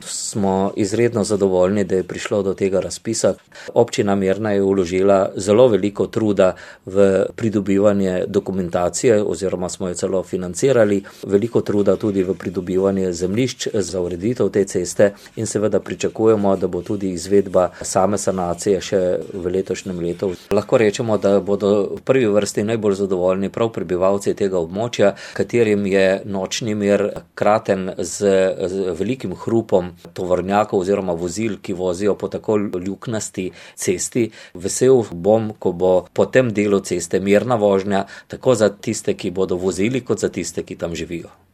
smo izredno zadovoljni, da je prišlo do tega razpisa. Občina Mirna je uložila zelo veliko truda v pridobivanje dokumentacije oziroma smo jo celo financirali, veliko truda tudi v pridobivanje zemlišč za ureditev te ceste in seveda pričakujemo, da bo tudi izvedba same sanacije še v letošnjem letu. Lahko rečemo, da bodo v prvi vrsti najbolj zadovoljni prav prebivalci tega območja, katerim je nočni mir kraten z, z velikim hrupom tovornjakov oziroma vozil, ki vozijo po tako ljuknasti cesti. Vesel bom, ko bo po tem delu ceste mirna vožnja, tako za tiste, ki bodo vozili, kot za tiste, ki tam živijo.